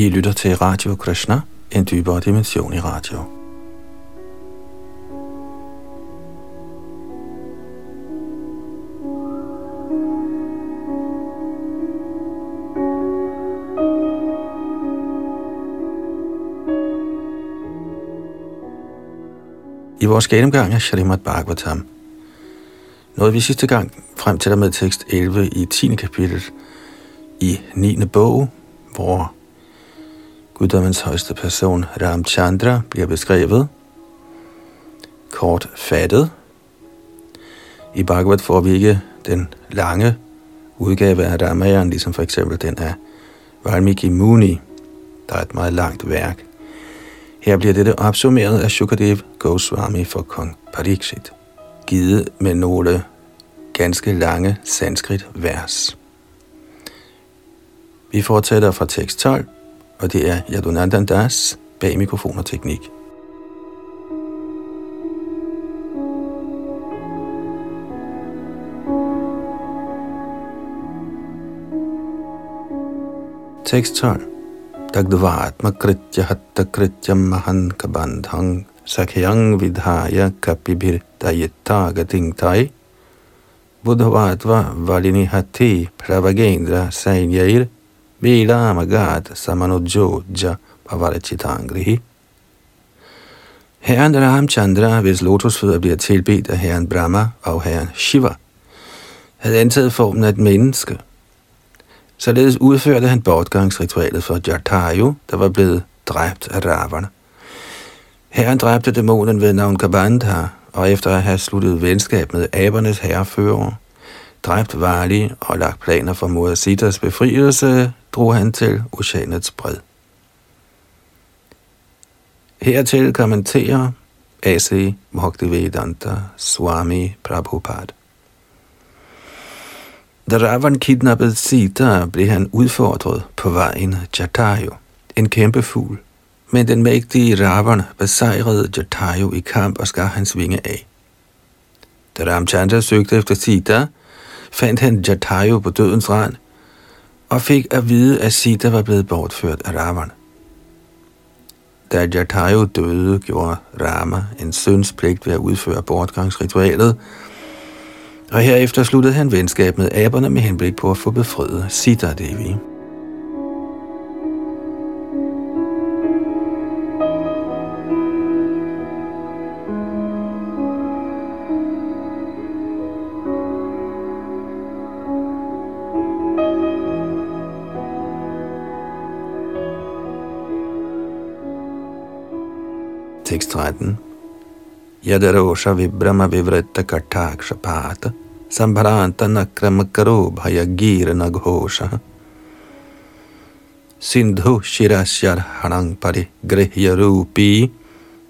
I lytter til Radio Krishna, en dybere dimension i radio. I vores gennemgang af Shrimad Bhagavatam nåede vi sidste gang frem til der med tekst 11 i 10. kapitel i 9. bog, hvor guddommens højeste person, Ramchandra, bliver beskrevet. Kort fattet. I Bhagavad får vi ikke den lange udgave af Ramayan, ligesom for eksempel den af Valmiki Muni, der er et meget langt værk. Her bliver dette opsummeret af Shukadev Goswami for kong Pariksit, givet med nogle ganske lange sanskrit vers. Vi fortsætter fra tekst 12, og det er Yadunandan Das bag mikrofon og teknik. Tekst 12. Dagdvat kritya hatta kritya mahan kabandhang sakhyang vidhaya kapibhir dayetta gatingtai buddhavatva valini hati pravagendra sainyair Vilamagat Samanujjoja Pavarachitangrihi. Herren Ramchandra, hvis lotusfødder bliver tilbedt af herren Brahma og herren Shiva, havde antaget formen af et menneske. Således udførte han bortgangsritualet for Jatayu, der var blevet dræbt af Ravana. Herren dræbte dæmonen ved navn Kabandha, og efter at have sluttet venskab med abernes herrefører, dræbt Vali og lagt planer for Murasitas befrielse, drog han til oceanets bred. Hertil kommenterer A.C. Bhaktivedanta Swami Prabhupada. Da Ravan kidnappede Sita, blev han udfordret på vejen Jatayu, en kæmpe fugl. Men den mægtige Ravan besejrede Jatayu i kamp og skar hans vinge af. Da Ramchandra søgte efter Sita, fandt han Jatayu på dødens rand og fik at vide, at Sita var blevet bortført af Ravan. Da Jatayu døde, gjorde Rama en søns pligt ved at udføre bortgangsritualet, og herefter sluttede han venskab med aberne med henblik på at få befriet Sita Devi. Tekst 13. Yadarosha vibrama vivritta kartaksha pata sambharanta nakramakaro bhayagira naghosha sindhu shirasyar hanang pari grihya rupi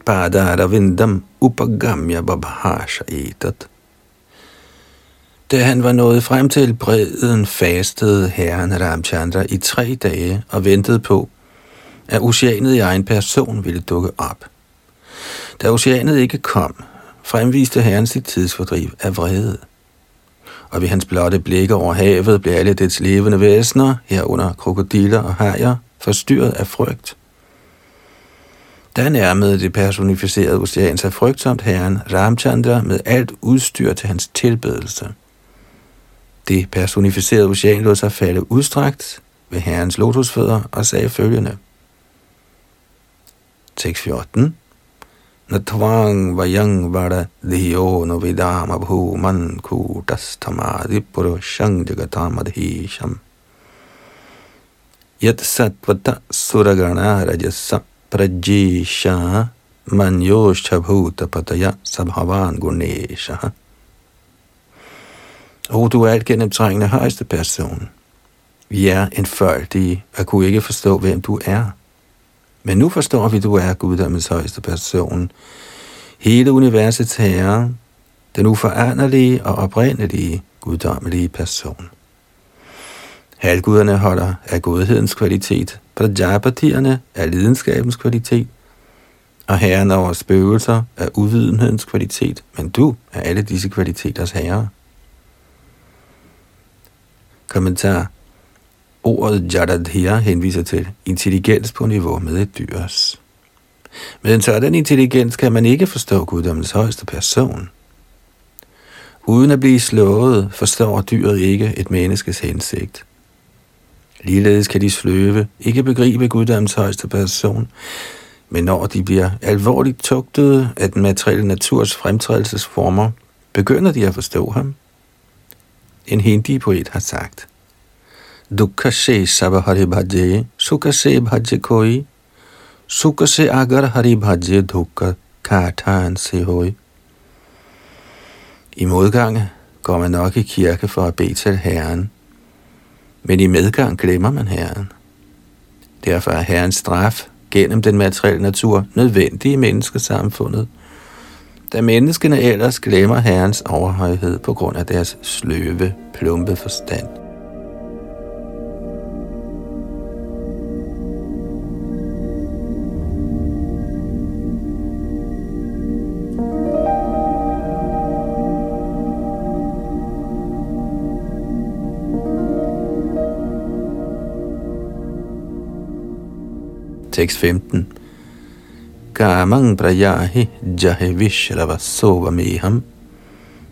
vindam upagamya babhasha etat. Da han var nået frem til bredden, fastede herren Ramchandra i tre dage og ventede på, at oceanet i egen person ville dukke op. Da oceanet ikke kom, fremviste herren sit tidsfordriv af vrede. Og ved hans blotte blikke over havet blev alle dets levende væsener, herunder krokodiller og hajer, forstyrret af frygt. Da nærmede det personificerede ocean sig frygtsomt herren Ramchandra med alt udstyr til hans tilbedelse. Det personificerede ocean lod sig falde udstrakt ved herrens lotusfødder og sagde følgende. 6.14 नथ्वांग वयंग वण धियो नु विदाम भूमन भूमन् कूटस्थमादिपुरुषं जगतामधीशम् यत्सत्त्वत सुरगणारजस प्रज्जीषा मन्योश्चभूतपतय स भवान Gunesh Og du er alt gennemtrængende højeste person. Vi er en folk, de at kunne ikke forstå, hvem du er. Men nu forstår vi, at du er guddommens højeste person, hele universets herre, den uforanderlige og oprindelige guddommelige person. Halvguderne holder af godhedens kvalitet, Prajapatierne er lidenskabens kvalitet, og herren over spøgelser er uvidenhedens kvalitet, men du er alle disse kvaliteters herre. Kommentar Ordet Jadadhya henviser til intelligens på niveau med et dyrs. Med en sådan intelligens kan man ikke forstå guddommens højeste person. Uden at blive slået, forstår dyret ikke et menneskes hensigt. Ligeledes kan de sløve ikke begribe guddommens højeste person, men når de bliver alvorligt tugtede af den materielle naturs fremtrædelsesformer, begynder de at forstå ham. En hindi-poet har sagt, Dukha se sabahari bhaje, sukha se bhaje koi, sukha se agar hari bhaje dukha kathan se hoi. I modgang går man nok i kirke for at bede til Herren, men i medgang glemmer man Herren. Derfor er Herrens straf gennem den materielle natur nødvendig i menneskesamfundet, da menneskene ellers glemmer Herrens overhøjhed på grund af deres sløve, plumpe forstand. 6.15. Kamang prayahi jahe vishrava sova meham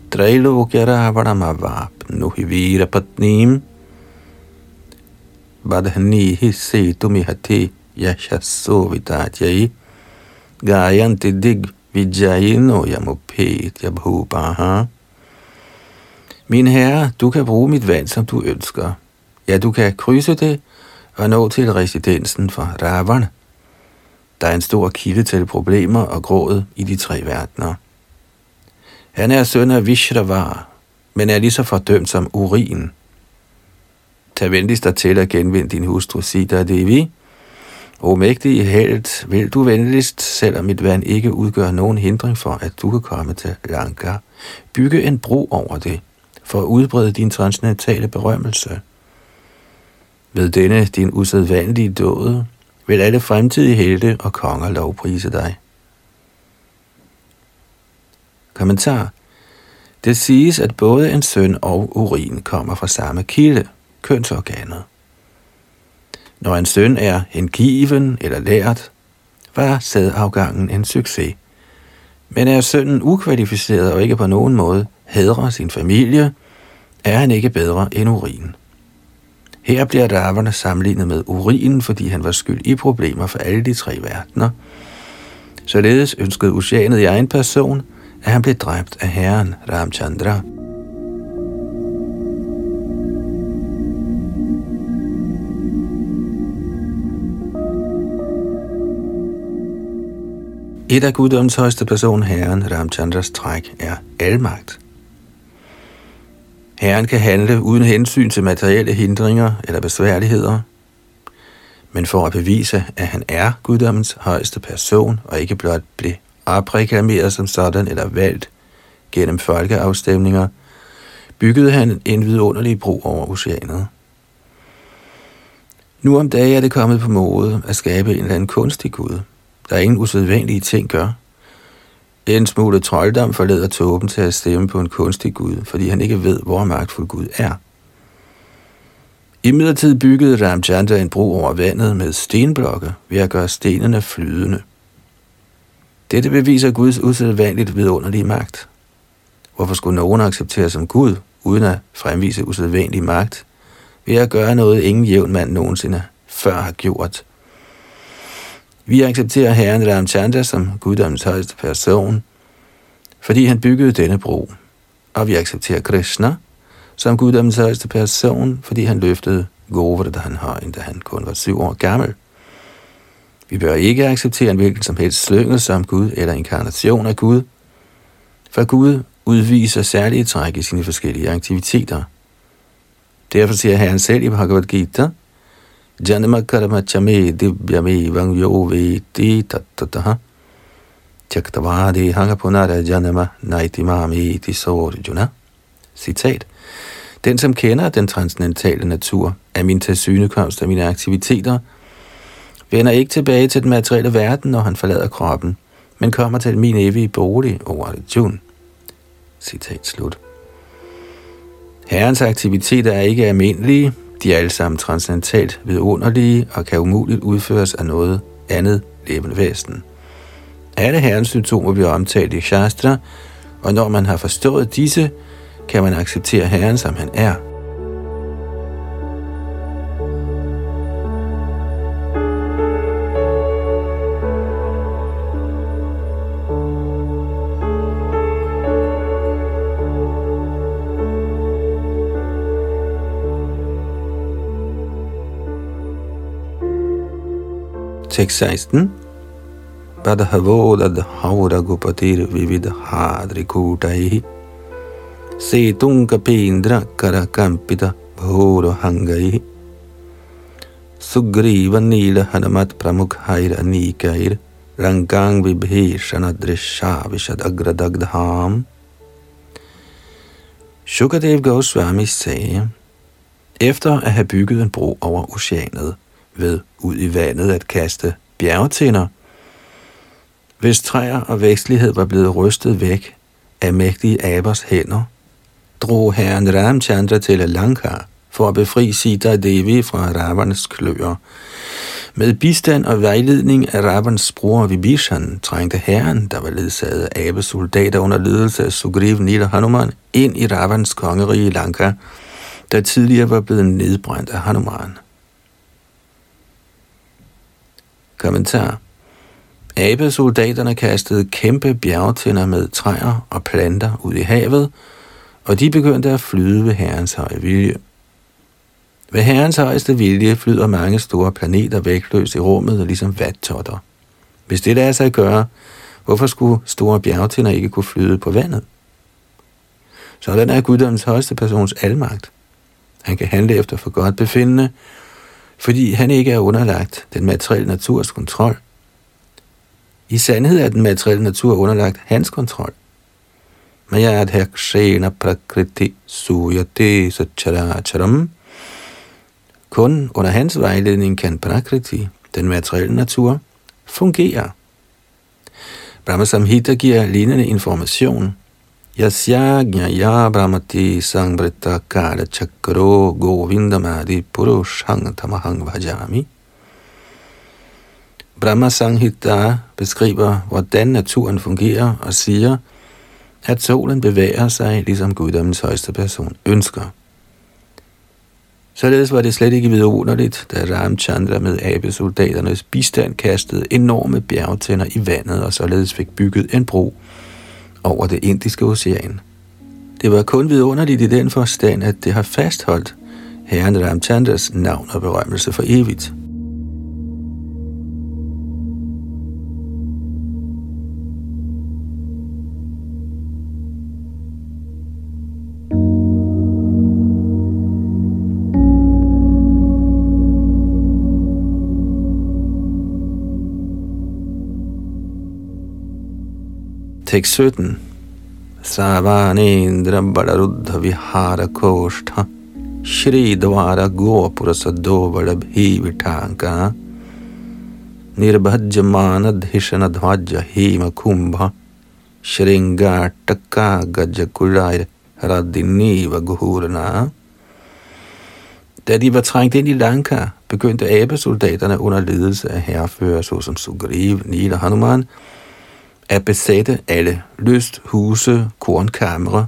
trailokya ravanamavap nuhi vira patnim badhanihi setumihati yashasovitatyai gayanti dig vijayino yamupetya bhupaha. Min herre, du kan bruge mit vand, som du ønsker. Ja, du kan krydse det og nå til residensen for Ravan. Der er en stor kilde til problemer og gråd i de tre verdener. Han er søn af Vishravar, men er lige så fordømt som urin. Tag venligst dig til at genvinde din hustru Sita Devi. O mægtige held, vil du venligst, selvom mit vand ikke udgør nogen hindring for, at du kan komme til Lanka, bygge en bro over det, for at udbrede din transcendentale berømmelse. Ved denne din usædvanlige død, vil alle fremtidige helte og konger lovprise dig. Kommentar. Det siges, at både en søn og urin kommer fra samme kilde, kønsorganet. Når en søn er hengiven eller lært, var sædafgangen en succes. Men er sønnen ukvalificeret og ikke på nogen måde hedrer sin familie, er han ikke bedre end urin. Her bliver Ravana sammenlignet med urinen, fordi han var skyld i problemer for alle de tre verdener. Således ønskede oceanet i egen person, at han blev dræbt af herren Ramchandra. Et af guddoms højeste person, herren Ramchandras træk, er almagt. Herren kan handle uden hensyn til materielle hindringer eller besværligheder, men for at bevise, at han er guddommens højeste person, og ikke blot blev opreklameret som sådan eller valgt gennem folkeafstemninger, byggede han en vidunderlig bro over oceanet. Nu om dagen er det kommet på mode at skabe en eller anden kunstig gud, der ingen usædvanlige ting gør, en smule trolddom forleder Tåben til at stemme på en kunstig Gud, fordi han ikke ved, hvor magtfuld Gud er. I midlertid byggede Ramchandra en bro over vandet med stenblokke ved at gøre stenene flydende. Dette beviser Guds usædvanligt vidunderlige magt. Hvorfor skulle nogen acceptere som Gud, uden at fremvise usædvanlig magt, ved at gøre noget, ingen jævn mand nogensinde før har gjort – vi accepterer Herren Ramchandra som guddommens højeste person, fordi han byggede denne bro. Og vi accepterer Krishna som guddommens højeste person, fordi han løftede Govardhan højen, da han kun var syv år gammel. Vi bør ikke acceptere en hvilken som helst slyngel som Gud eller inkarnation af Gud, for Gud udviser særlige træk i sine forskellige aktiviteter. Derfor siger Herren selv i Bhagavad Gita, Janma karma chame divyame vang yo veti tattataha. Tyaktavadi hanga punara janama naitimami iti sorjuna. Citat. Den, som kender den transcendentale natur af min tilsynekomst og mine aktiviteter, vender ikke tilbage til den materielle verden, når han forlader kroppen, men kommer til min evige bolig over Arjun. Citat slut. Herrens aktiviteter er ikke almindelige, de er alle sammen transcendentalt vidunderlige og kan umuligt udføres af noget andet levende væsen. Alle herrens symptomer bliver omtalt i Shastra, og når man har forstået disse, kan man acceptere herren som han er – Tekst 16. Padhavodad havra gupatir vividhadri kutaihi setunga pendra karakampita bhoro hangaihi Sugriva nila hanamat pramukhair anikair Rankang vibhishana drisha vishad agradagdham Shukadev Goswami sagde, efter at have bygget en bro over oceanet, ved ud i vandet at kaste bjergetinder. Hvis træer og vækstlighed var blevet rystet væk af mægtige abers hænder, drog herren Ramchandra til Lanka for at befri Sita Devi fra rabernes kløer. Med bistand og vejledning af rabernes bror Vibhishan trængte herren, der var ledsaget af abesoldater under ledelse af Sugriv Nila Hanuman, ind i rabernes kongerige Lanka, der tidligere var blevet nedbrændt af Hanuman. Kommentar. Abesoldaterne kastede kæmpe bjergtænder med træer og planter ud i havet, og de begyndte at flyde ved herrens høje vilje. Ved herrens højeste vilje flyder mange store planeter vægtløst i rummet, ligesom vattotter. Hvis det lader sig gøre, hvorfor skulle store bjergtænder ikke kunne flyde på vandet? Sådan er guddommens højeste persons almagt. Han kan handle efter for godt befindende, fordi han ikke er underlagt den materielle naturs kontrol. I sandhed er den materielle natur underlagt hans kontrol. Mayadhakshena prakriti suyate sacharacharam. Kun under hans vejledning kan prakriti, den materielle natur, fungere. Brahma Samhita giver lignende information Yasya Brahmati Sangbrita Kala Chakro Govindamadi Purushang Tamahang Vajami. Brahma Sanghita beskriver, hvordan naturen fungerer og siger, at solen bevæger sig, ligesom guddommens højeste person ønsker. Således var det slet ikke vidunderligt, da Ramchandra med abesoldaternes bistand kastede enorme bjergtænder i vandet og således fik bygget en bro over det indiske ocean. Det var kun vidunderligt i den forstand, at det har fastholdt herren Ramchandras navn og berømmelse for evigt. Tekst 17. Savanendra Badaruddha Vihara Koshtha Shri Dvara Gopura Sadovara Bhivitanka Nirbhajamana Dhishana Dhvaja Hima Kumbha Shringa Taka Gajakulai Radiniva Guhurna Da de var trængt ind i Lanka, begyndte abesoldaterne under ledelse af herrefører såsom Sugriv, Nila Hanuman at besætte alle lysthuse, kornkamre,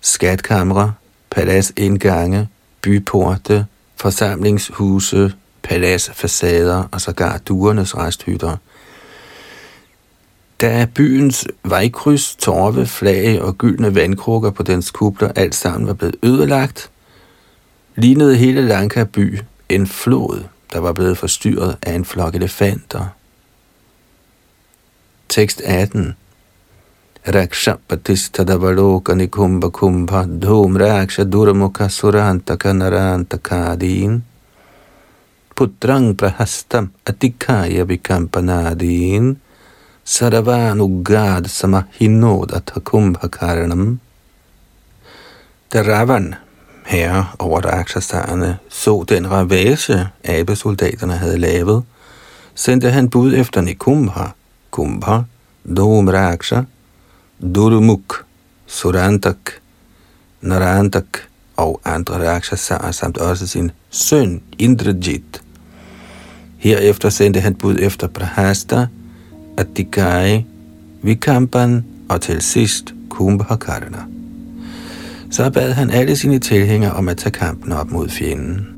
skatkamre, paladsindgange, byporte, forsamlingshuse, paladsfacader og sågar duernes resthytter. Da byens vejkryds, torve, flag og gyldne vandkrukker på dens kubler alt sammen var blevet ødelagt, lignede hele Lanka by en flod, der var blevet forstyrret af en flok elefanter. Tekst 18. Raksha patistadavaloka nikumba kumbha dhum raksha durmukha surantaka narantakadin putrang prahastam atikaya vikampanadin saravanugad samahinodata kumbhakaranam Da Ravan, herre over Rakshasarerne, så den ravage, abesoldaterne havde lavet, sendte han bud efter Nikumbha, Kumbha, Dhumraksha, Durmuk, Surantak, Narantak, og andre Rakshasarer samt også sin søn Indrajit. Herefter sendte han bud efter Prahasta, Atikai, Vikampan og til sidst Kumbhakarna. Så bad han alle sine tilhængere om at tage kampen op mod fjenden.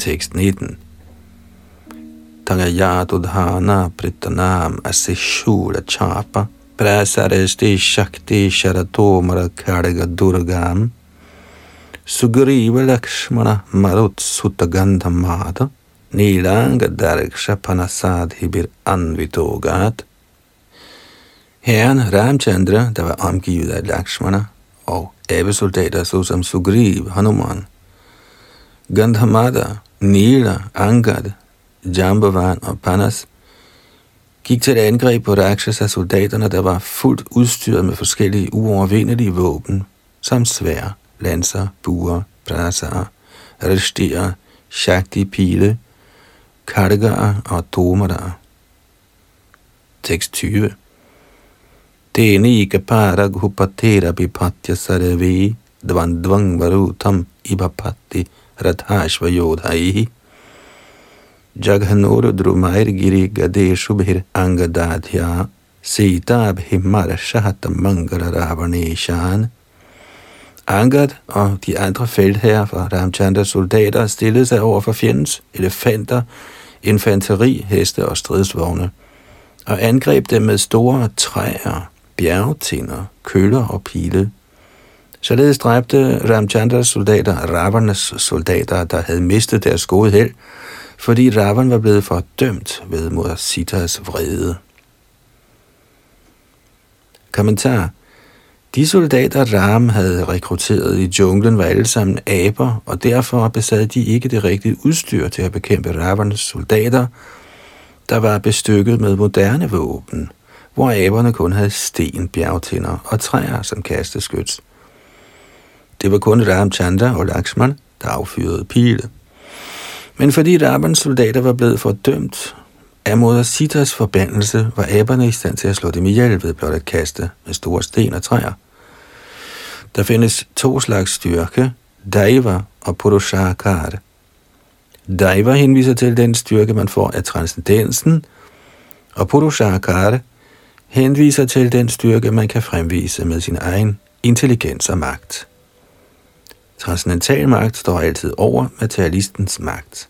Tekst 19. Tagayatudhana pritanam asishura chapa prasaresti shakti sharatomara karga durgam. Sugriva lakshmana marut sutagandhamada nilanga darksha panasadhibir anvitogat Herren Ramchandra, der var omgivet af Lakshmana og abesoldater såsom Sugriv, Hanuman, Gandhamada, Nila, Angad, Jambavan og Panas gik til et angreb på Rakshasa soldaterne, der var fuldt udstyret med forskellige uovervindelige våben, som svær, lanser, buer, brasaer, rishtier, shakti pile, kargaer og domadaer. Tekst 20 Tenika parag hupatera bipatya saravi dvandvang varutam ibapatti rathashvayodhaihi Jaghanur Drumair Giri Gade Shubhir Angadadhya Sita Bhimar Shahat Ravaneshan Angad og de andre feltherrer fra Ramchandras soldater stillede sig over for fjendens elefanter, infanteri, heste og stridsvogne, og angreb dem med store træer, bjergtinder, køller og pile. Således dræbte Ramchandras soldater Ravanas soldater, der havde mistet deres gode held, fordi Ravan var blevet fordømt ved mod Sitas vrede. Kommentar. De soldater, Ram havde rekrutteret i junglen, var alle sammen aber, og derfor besad de ikke det rigtige udstyr til at bekæmpe Ravans soldater, der var bestykket med moderne våben, hvor aberne kun havde sten, bjergtinder og træer som kasteskyts. Det var kun Ramchandra og Lakshman, der affyrede pile. Men fordi Rabans soldater var blevet fordømt af moder Sitas forbandelse, var aberne i stand til at slå dem ihjel ved blot at kaste med store sten og træer. Der findes to slags styrke, Daiva og Purushakar. Daiva henviser til den styrke, man får af transcendensen, og Purushakar henviser til den styrke, man kan fremvise med sin egen intelligens og magt. Transcendental magt står altid over materialistens magt.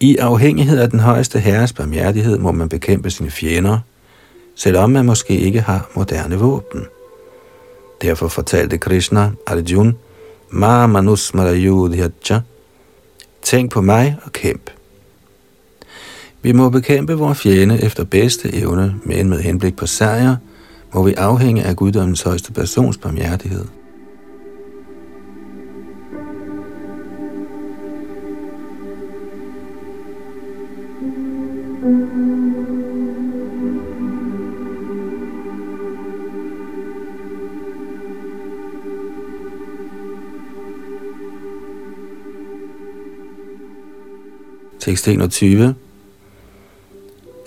I afhængighed af den højeste herres barmhjertighed må man bekæmpe sine fjender, selvom man måske ikke har moderne våben. Derfor fortalte Krishna Arjuna, Ma manus yudhyacha, tænk på mig og kæmp. Vi må bekæmpe vores fjende efter bedste evne, men med henblik på sejr, må vi afhænge af guddommens højeste persons barmhjertighed. Tekst 21.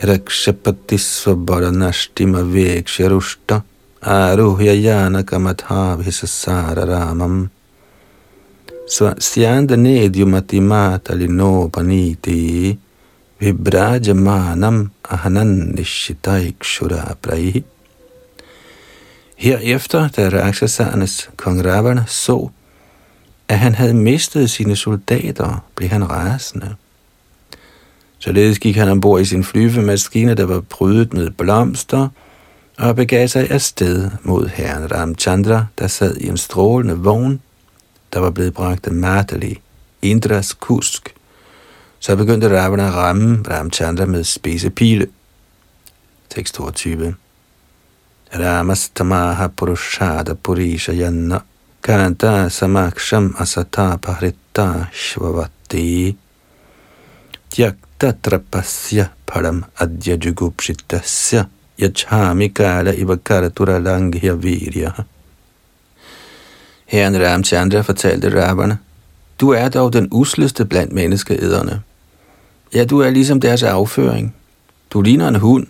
Rakshapati svabharanashtima veksharushta aruhya yana kamatha ramam svasyanda nedyumati mata linopaniti vibrajamanam ahanan nishitaikshura prahi. Herefter, da Rakshasarnes kong Ravana så, at han havde mistet sine soldater, blev han rasende. Således gik han ombord i sin flyvemaskine, der var prydet med blomster, og begav sig afsted mod herren Ramchandra, der sad i en strålende vogn, der var blevet bragt af Madali, Indras kusk. Så begyndte Ravana at ramme Ramchandra med spidse pile. Tekst 22. Ramastamaha purushada purisha yanna kanta samaksham asata pahritta shvavati tyakta trapasya param adya jugupshitasya yachami kala ivakaratura langhya virya. Herren Ramchandra fortalte Ravana, du er dog den usleste blandt menneskeæderne. Ja, du er ligesom deres afføring. Du ligner en hund,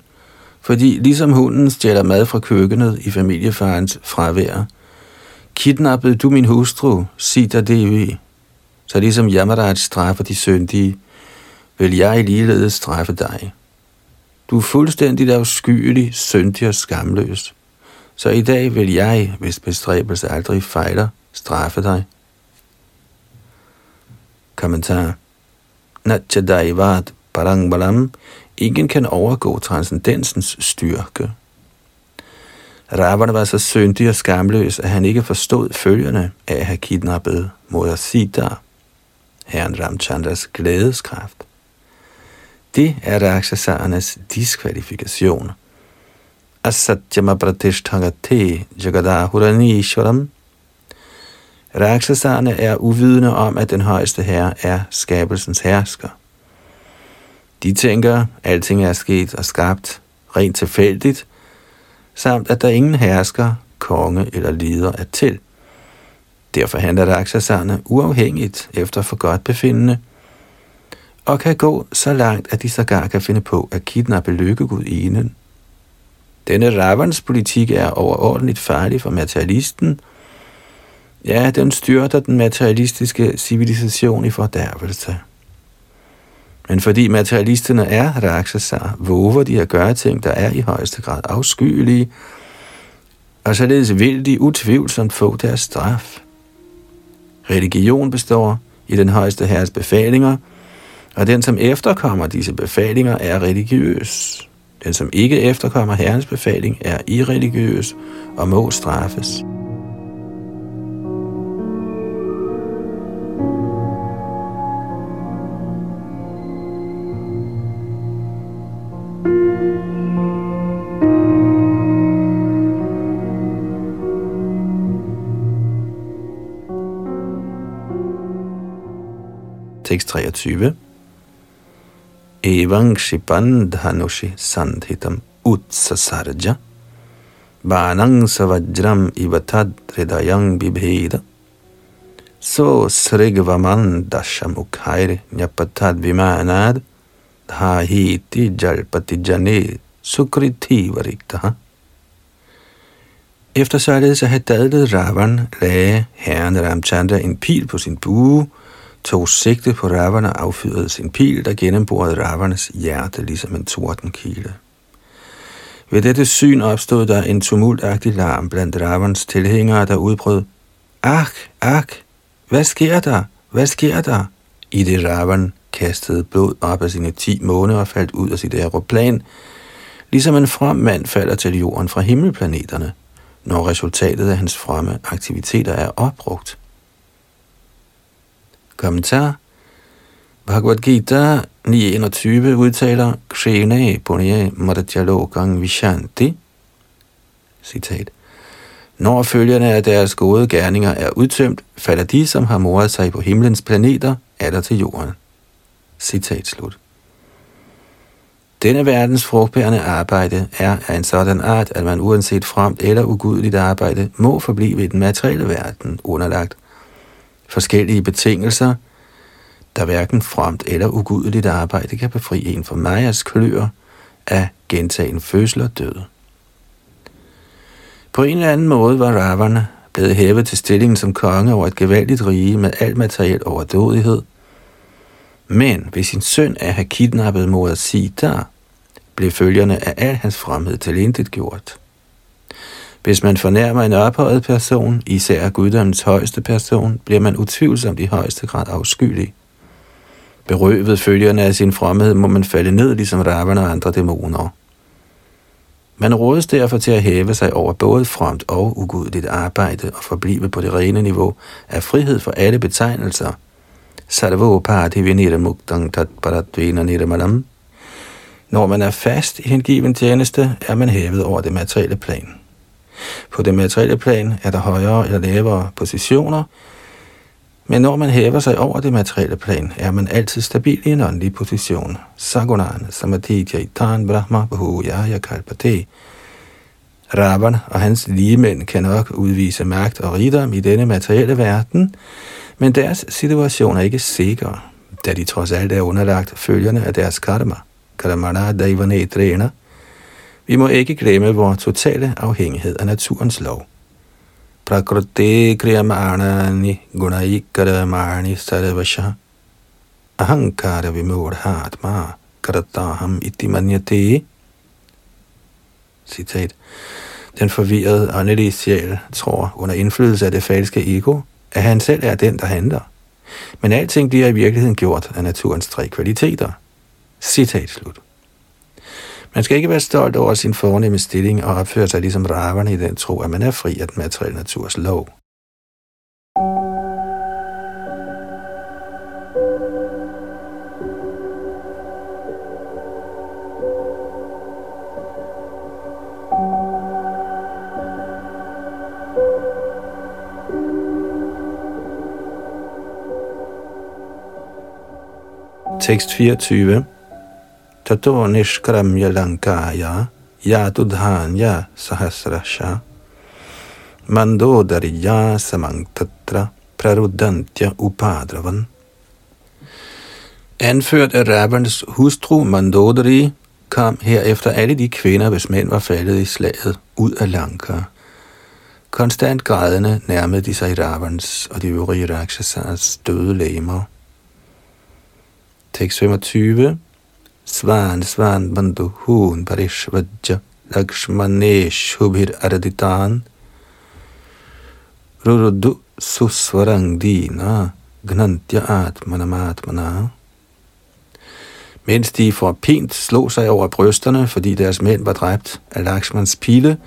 fordi ligesom hunden stjæler mad fra køkkenet i familiefarens fravær, kidnappede du min hustru, Sita Devi. Så ligesom Yamaraj straffer de syndige, vil jeg ligeledes straffe dig. Du er fuldstændig afskyelig, syndig og skamløs. Så i dag vil jeg, hvis bestræbelse aldrig fejler, straffe dig. Kommentar. Natchadaivat parangbalam. Ingen kan overgå transcendensens styrke. Ravana var så syndig og skamløs, at han ikke forstod følgerne af at have kidnappet moder Sita, herren Ramchandras glædeskraft. Det er Rakshasarnes diskvalifikation. Asatyama Jagadahurani jagadahuranishwaram. Rakshasarne er uvidende om, at den højeste herre er skabelsens hersker. De tænker, at alting er sket og skabt rent tilfældigt, samt at der ingen hersker, konge eller leder er til. Derfor handler Rakshasarne uafhængigt efter for godt befindende, og kan gå så langt, at de sågar kan finde på at kidnappe lykkegudinen. Denne Ravans politik er overordentligt farlig for materialisten. Ja, den styrter den materialistiske civilisation i fordærvelse. Men fordi materialisterne er raksasar, våger de at gøre ting, der er i højeste grad afskyelige, og således vil de utvivlsomt få deres straf. Religion består i den højeste herres befalinger, og den, som efterkommer disse befalinger, er religiøs. Den, som ikke efterkommer herrens befaling, er irreligiøs og må straffes. 23 Evang Shipandhanushi Sandhitam Utsasarja. Banang Savajram Ivatad Hridayang Bibheda. So Srigvaman Dashamukhair Nyapatad Vimanad Dhahiti Jalpati Jane Sukriti Variktaha Efter således at have dadlet Ravan, lagde herren Ramchandra en pil på sin bue, tog sigte på Ravana og affyrede sin pil, der gennemborede Ravanas hjerte ligesom en tordenkile. Ved dette syn opstod der en tumultagtig larm blandt Ravans tilhængere, der udbrød, Ak, ak, hvad sker der? Hvad sker der? I det Ravan kastede blod op af sine ti måneder og faldt ud af sit aeroplan, ligesom en from mand falder til jorden fra himmelplaneterne, når resultatet af hans fremme aktiviteter er opbrugt. Kommentar. Bhagavad Gita 9.21 udtaler Kshene Punya Madhyalokang Vishanti. Citat. Når følgerne af deres gode gerninger er udtømt, falder de, som har moret sig på himlens planeter, der til jorden. Citat slut. Denne verdens frugtbærende arbejde er af en sådan art, at man uanset fremt eller ugudeligt arbejde må forblive i den materielle verden underlagt forskellige betingelser, der hverken fremt eller ugudeligt arbejde kan befri en fra Majas klør af gentagen fødsel og død. På en eller anden måde var Ravana blevet hævet til stillingen som konge over et gevaldigt rige med al materiel overdådighed. Men hvis sin søn at have kidnappet moder Sita, blev følgerne af al hans fremhed tilintet gjort. Hvis man fornærmer en ophøjet person, især guddommens højeste person, bliver man utvivlsomt i højeste grad afskyelig. Berøvet følgerne af sin fromhed må man falde ned ligesom Ravana og andre dæmoner. Man rådes derfor til at hæve sig over både fromt og ugudeligt arbejde og forblive på det rene niveau af frihed for alle betegnelser. Sarvo Når man er fast i hengiven tjeneste, er man hævet over det materielle plan. På det materielle plan er der højere eller lavere positioner, Men når man hæver sig over det materielle plan, er man altid stabil i en åndelig position. Sagunan, samadhi, jaitan, brahma, bahu, yaya, kalpate. Ravan og hans ligemænd kan nok udvise magt og rigdom i denne materielle verden, men deres situation er ikke sikker, da de trods alt er underlagt følgerne af deres karma. Karmana daivane træner. Vi må ikke glemme vores totale afhængighed af naturens lov. Prakriti kriyamanani gunaikarmani sarvasha ahankara vimurhatma karataham iti manyate. Citat. Den forvirrede åndelige sjæl tror under indflydelse af det falske ego, at han selv er den, der handler. Men alting bliver i virkeligheden gjort af naturens tre kvaliteter. Citat slut. Man skal ikke være stolt over sin fornemme stilling og opføre sig ligesom raverne i den tro, at man er fri af den materielle naturs lov. Tekst 24. Tato nishkramya lankaya yadudhanya sahasrasha mandodariya samantatra prarudantya upadravan. Anført af Ravans hustru Mandodari kom herefter alle de kvinder, hvis mænd var faldet i slaget, ud af Lanka. Konstant grædende nærmede de sig Ravans og de øvrige Rakshasas døde læmer. Tekst 25. Svan Svan Bandhu Hun Parishvajja Lakshmanesh Hubhir Araditan Rurudu Susvarang Dina Gnantya Atmanamatmana Mens de for pint slog sig over brysterne, fordi deres mænd var dræbt af Lakshmans pile,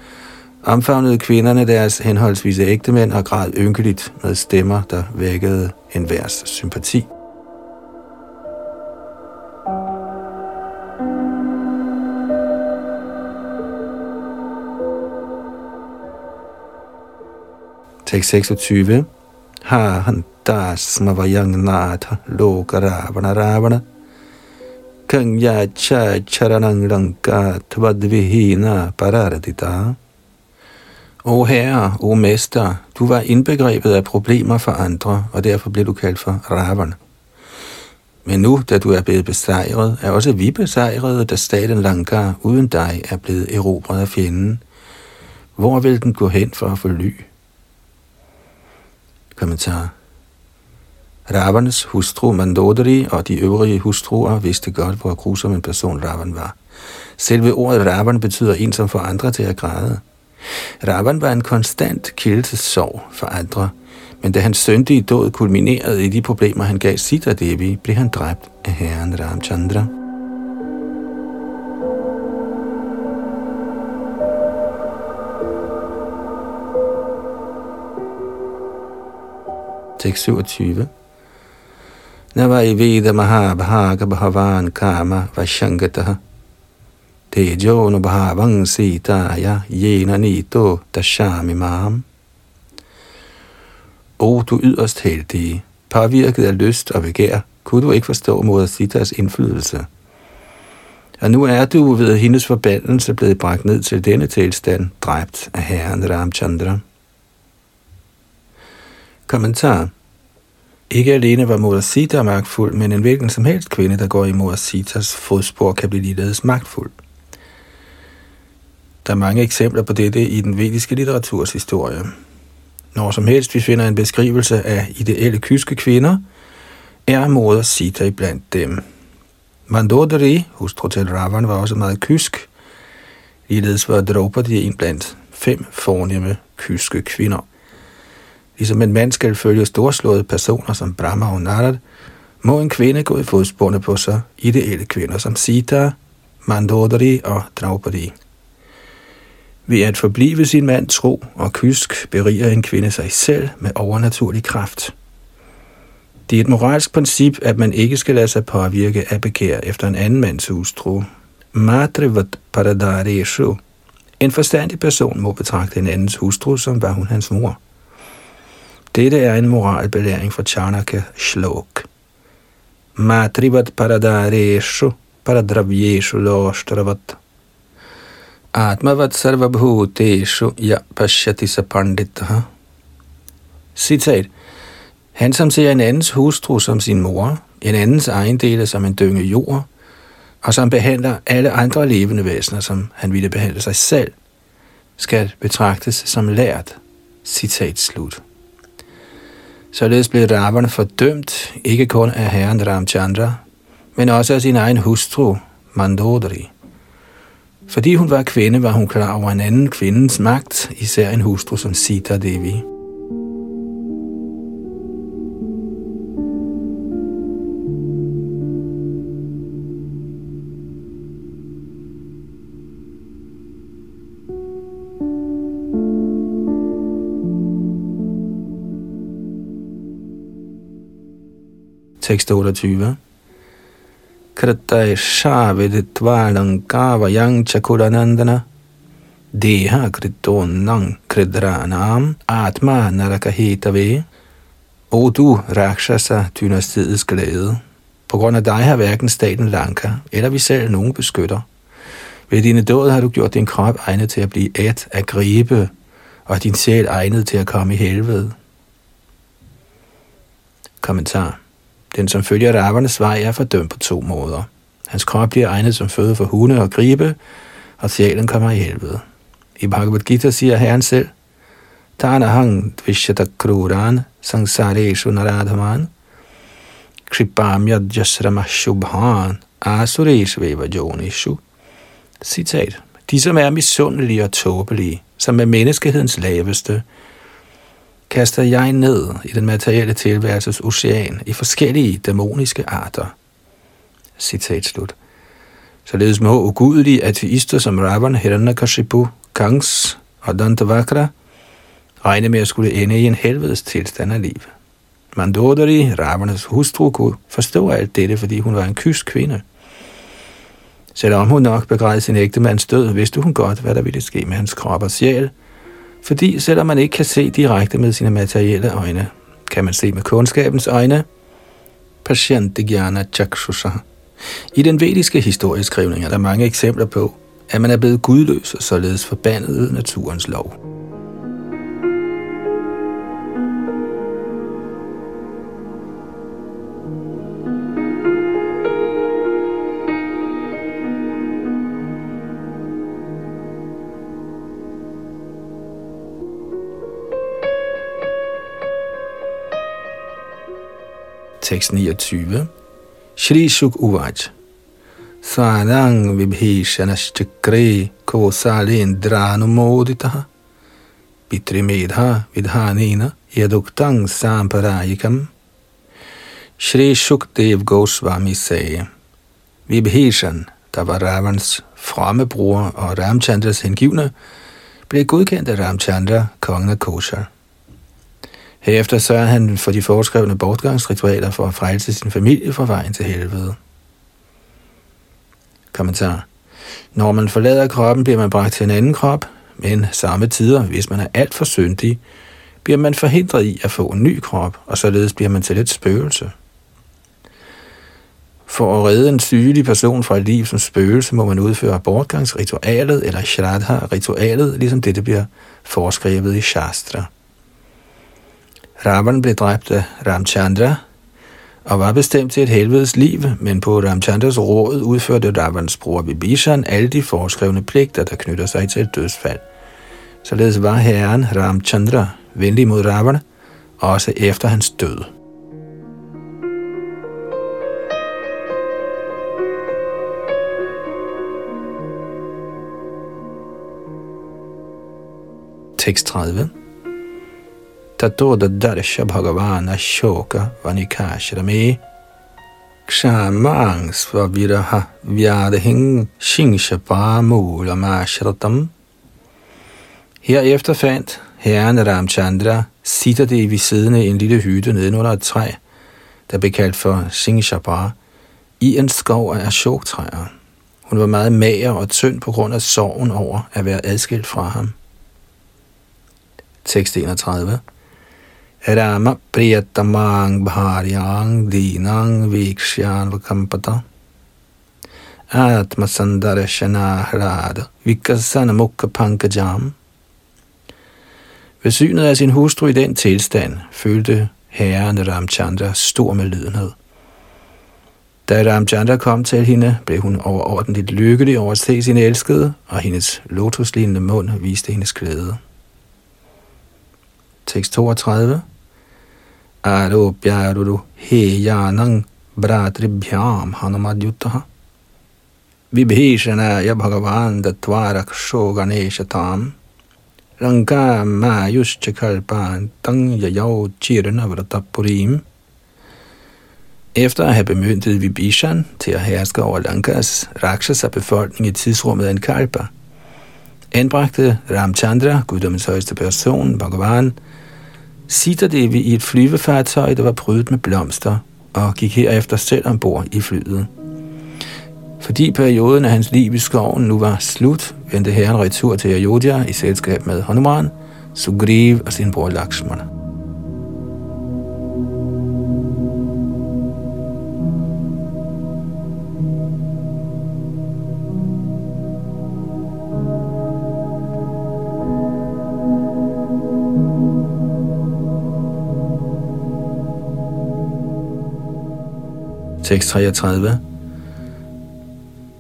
omfavnede kvinderne deres henholdsvise ægtemænd og græd ynkeligt med stemmer, der vækkede en værs sympati. Tekst 26. Eh? Ha hantas mavayangnatha lokaravana ravana kanya cha charanang lanka tvadvihina pararadita. O herre, o mester, du var indbegrebet af problemer for andre, og derfor blev du kaldt for Ravan. Men nu, da du er blevet besejret, er også vi besejrede, da staten Lanka uden dig er blevet erobret af fjenden. Hvor vil den gå hen for at få ly? Kommentar. Ravernes hustru Mandodari og de øvrige hustruer vidste godt, hvor grusom en person Ravan var. Selve ordet Ravan betyder en, som får andre til at græde. Ravan var en konstant kilde til sorg for andre, men da hans syndige død kulminerede i de problemer, han gav Sita Devi, blev han dræbt af herren Ramchandra. Tekst 27. Navai Veda Mahabhaga Bhavan Kama Vashangataha Tejo Nubhavang Sitaya Yena Nito Dashami Mam O du yderst heldige, påvirket af lyst og begær, kunne du ikke forstå mod Sitas indflydelse. Og nu er du ved hendes forbandelse blevet bragt ned til denne tilstand, dræbt af herren Ramchandra. Kommentar. Ikke alene var Mora Sita magtfuld, men en hvilken som helst kvinde, der går i Mora Sitas fodspor, kan blive ligeledes magtfuld. Der er mange eksempler på dette i den vediske litteraturs historie. Når som helst vi finder en beskrivelse af ideelle kyske kvinder, er moder Sita blandt dem. Mandodari, hustru til Ravan, var også meget kysk. Ligeledes var Draupadi en blandt fem fornemme kyske kvinder. Ligesom en mand skal følge storslåede personer som Brahma og Narad, må en kvinde gå i fodsporene på sig ideelle kvinder som Sita, Mandodari og Draupadi. Ved at forblive sin mand tro og kysk, beriger en kvinde sig selv med overnaturlig kraft. Det er et moralsk princip, at man ikke skal lade sig påvirke af begær efter en anden mands hustru. Madrivat paradareshu. En forstandig person må betragte en andens hustru, som var hun hans mor. Dette er en moralbelæring fra Charnaka Shlok. Matrivat paradareshu paradravyeshu loshtravat. Atmavat sarvabhuteshu ya pashyati sapanditaha. Citat. Han som ser en andens hustru som sin mor, en andens ejendele som en dynge jord, og som behandler alle andre levende væsener, som han ville behandle sig selv, skal betragtes som lært. Citat slut. Således blev Ravana fordømt ikke kun af herren Ramchandra, men også af sin egen hustru, Mandodari. Fordi hun var kvinde, var hun klar over en anden kvindens magt, især en hustru som Sita Devi. Tekst 28. Kratai shaviditvalang yang chakuranandana deha kritonang kridranam atma narakahitave. O du, Rakshasa, dynastiets glæde, på grund af dig har hverken staten Lanka eller vi selv nogen beskytter. Ved dine dåd har du gjort din krop egnet til at blive et at gribe, og din sjæl egnet til at komme i helvede. Kommentar den, som følger ravernes vej, er fordømt på to måder. Hans krop bliver egnet som føde for hunde og gribe, og sjælen kommer i helvede. I Bhagavad Gita siger Herren selv, hang dvishata kruran sangsareshu naradhaman kripamya jasrama shubhan asuresh veva jonishu. Citat. De, som er misundelige og tåbelige, som er menneskehedens laveste, kaster jeg ned i den materielle tilværelses ocean i forskellige dæmoniske arter. Citat slut. Således må ugudelige ateister som Ravan, Hiranyakashipu, Kangs og Dantavakra regne med at skulle ende i en helvedes tilstand af liv. Mandodari, Ravanas hustru, kunne forstå alt dette, fordi hun var en kysk kvinde. Selvom hun nok begræd sin ægtemands død, vidste hun godt, hvad der ville ske med hans krop og sjæl – fordi selvom man ikke kan se direkte med sine materielle øjne, kan man se med kundskabens øjne. Pashantigyana Chakshusha. I den vediske historieskrivning er der mange eksempler på, at man er blevet gudløs og således forbandet naturens lov. Tekst 29. Shri Shuk Uvaj. Svanang vibhishanashchakre kosalendranumoditaha pitrimedha vidhanena yaduktang samparayikam. Shri Shukdev Goswami sagde, Vibhishan, der var Ravans fromme bror og Ramchandras hengivne, blev godkendt af Ramchandra, kongen af Koshar. Herefter sørger han for de foreskrevne bortgangsritualer for at frelse sin familie fra vejen til helvede. Kommentar. Når man forlader kroppen, bliver man bragt til en anden krop, men samme tider, hvis man er alt for syndig, bliver man forhindret i at få en ny krop, og således bliver man til et spøgelse. For at redde en sygelig person fra et liv som spøgelse, må man udføre bortgangsritualet eller shraddha-ritualet, ligesom dette bliver foreskrevet i Shastra. Ravan blev dræbt af Ramchandra og var bestemt til et helvedes liv, men på Ramchandras råd udførte Ravans bror Vibhishan alle de foreskrevne pligter, der knytter sig til et dødsfald. Således var herren Ramchandra venlig mod Ravana, også efter hans død. Tekst 30 ततो ददर्श भगवान अशोक वनिकाश्रमे क्षमां स्वविरह व्याधिं शिंshapamulamasratam. Herefter fandt herren Ramchandra Sita Devi siddende i en lille hytte nedenunder et træ, der blev kaldt for Singshapa, i en skov af ashoktræer. Hun var meget mager og tynd på grund af sorgen over at være adskilt fra ham. Tekst 31 Rama priyatamang bharyang dinang vikshyan vakampata Atma sandarashana hrada vikasana mukha pankajam Ved synet af sin hustru i den tilstand følte herren Ramchandra stor med lydenhed. Da Ramchandra kom til hende, blev hun overordentligt lykkelig over at se sin elskede, og hendes lotuslignende mund viste hendes glæde. Tekst 32 Aropyarudu heyanang bhratribhyam hanumadyutaha Vibhishanaya bhagavan datvaraksho ganeshatam Lanka mayuschakalpan tang yayav chirana vratapurim efter at have bemyndiget Vibhishan til at herske over Lankas Rakshasa befolkning i tidsrummet en kalpa, anbragte Ramchandra, guddommens højeste person, Bhagavan, Sita i et flyvefartøj, der var prydet med blomster, og gik herefter selv ombord i flyet. Fordi perioden af hans liv i skoven nu var slut, vendte herren retur til Ayodhya i selskab med Hanuman, Sugriv og sin bror Lakshmana. 633.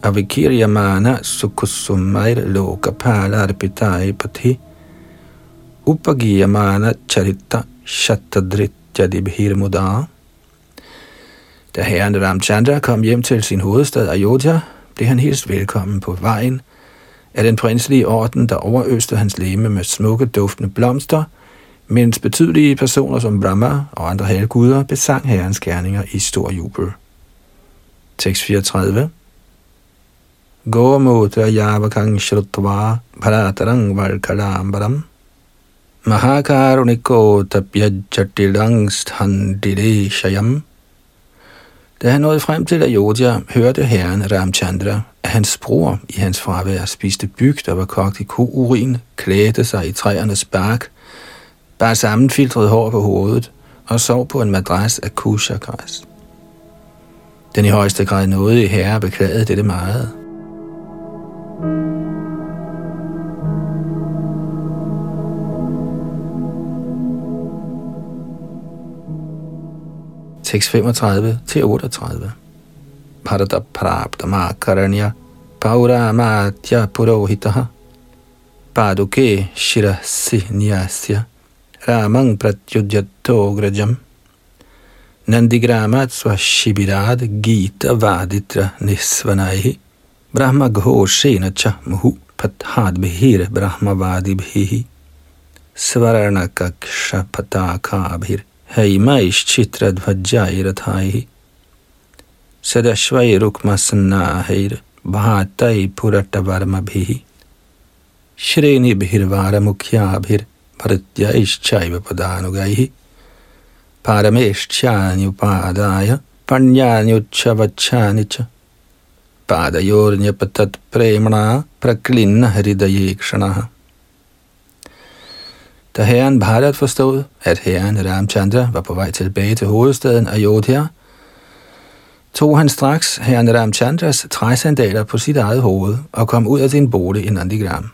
Avikiriyamana sukusumair lokapala arpitai pati upagiyamana charita shattadritya dibhir Da herren Ramchandra kom hjem til sin hovedstad Ayodhya, blev han hilst velkommen på vejen af den prinselige orden, der overøste hans leme med smukke, duftende blomster, mens betydelige personer som Brahma og andre halvguder besang herrens gerninger i stor jubel. Tekst 34. Gomutra yavakang shrutva bharatarang valkalambaram Mahakaruniko tapyajatilang shayam Da han nåede frem til Ayodhya, hørte herren Ramchandra, at hans bror i hans fravær spiste byg, der var kogt i kourin, klædte sig i træernes bark, bar sammenfiltret hår på hovedet og sov på en madras af kushagræs. Den i højeste grad nåede herre beklagede dette meget. Tekst 35 til 38. Parada prabda makaranya paura matya purohitaha paduke shirasi niyasya ramang pratyudyato grajam नंदीग्रामा स्वशिबिराद गीत वादित्र निस्वनाय ब्रह्म घोषेण च मुहु फत्हाद्भिर ब्रह्मवादिभिः स्वर्णकक्षपताकाभिर्हैमैश्चित्रध्वजैरथायः सदश्वैरुक्मसन्नाहैर्भातैपुरटवर्मभिः श्रेणिभिर्वारमुख्याभिर्भृत्यैश्चैव पदानुगैः parameshchanyupadaya panyanyuchavachani cha padayornyapatat premana praklinna hridaye. Da herren Bharat forstod, at herren Ramchandra var på vej tilbage til hovedstaden Ayodhya, tog han straks herren Ramchandras træsandaler på sit eget hoved og kom ud af sin bolig i Nandigram.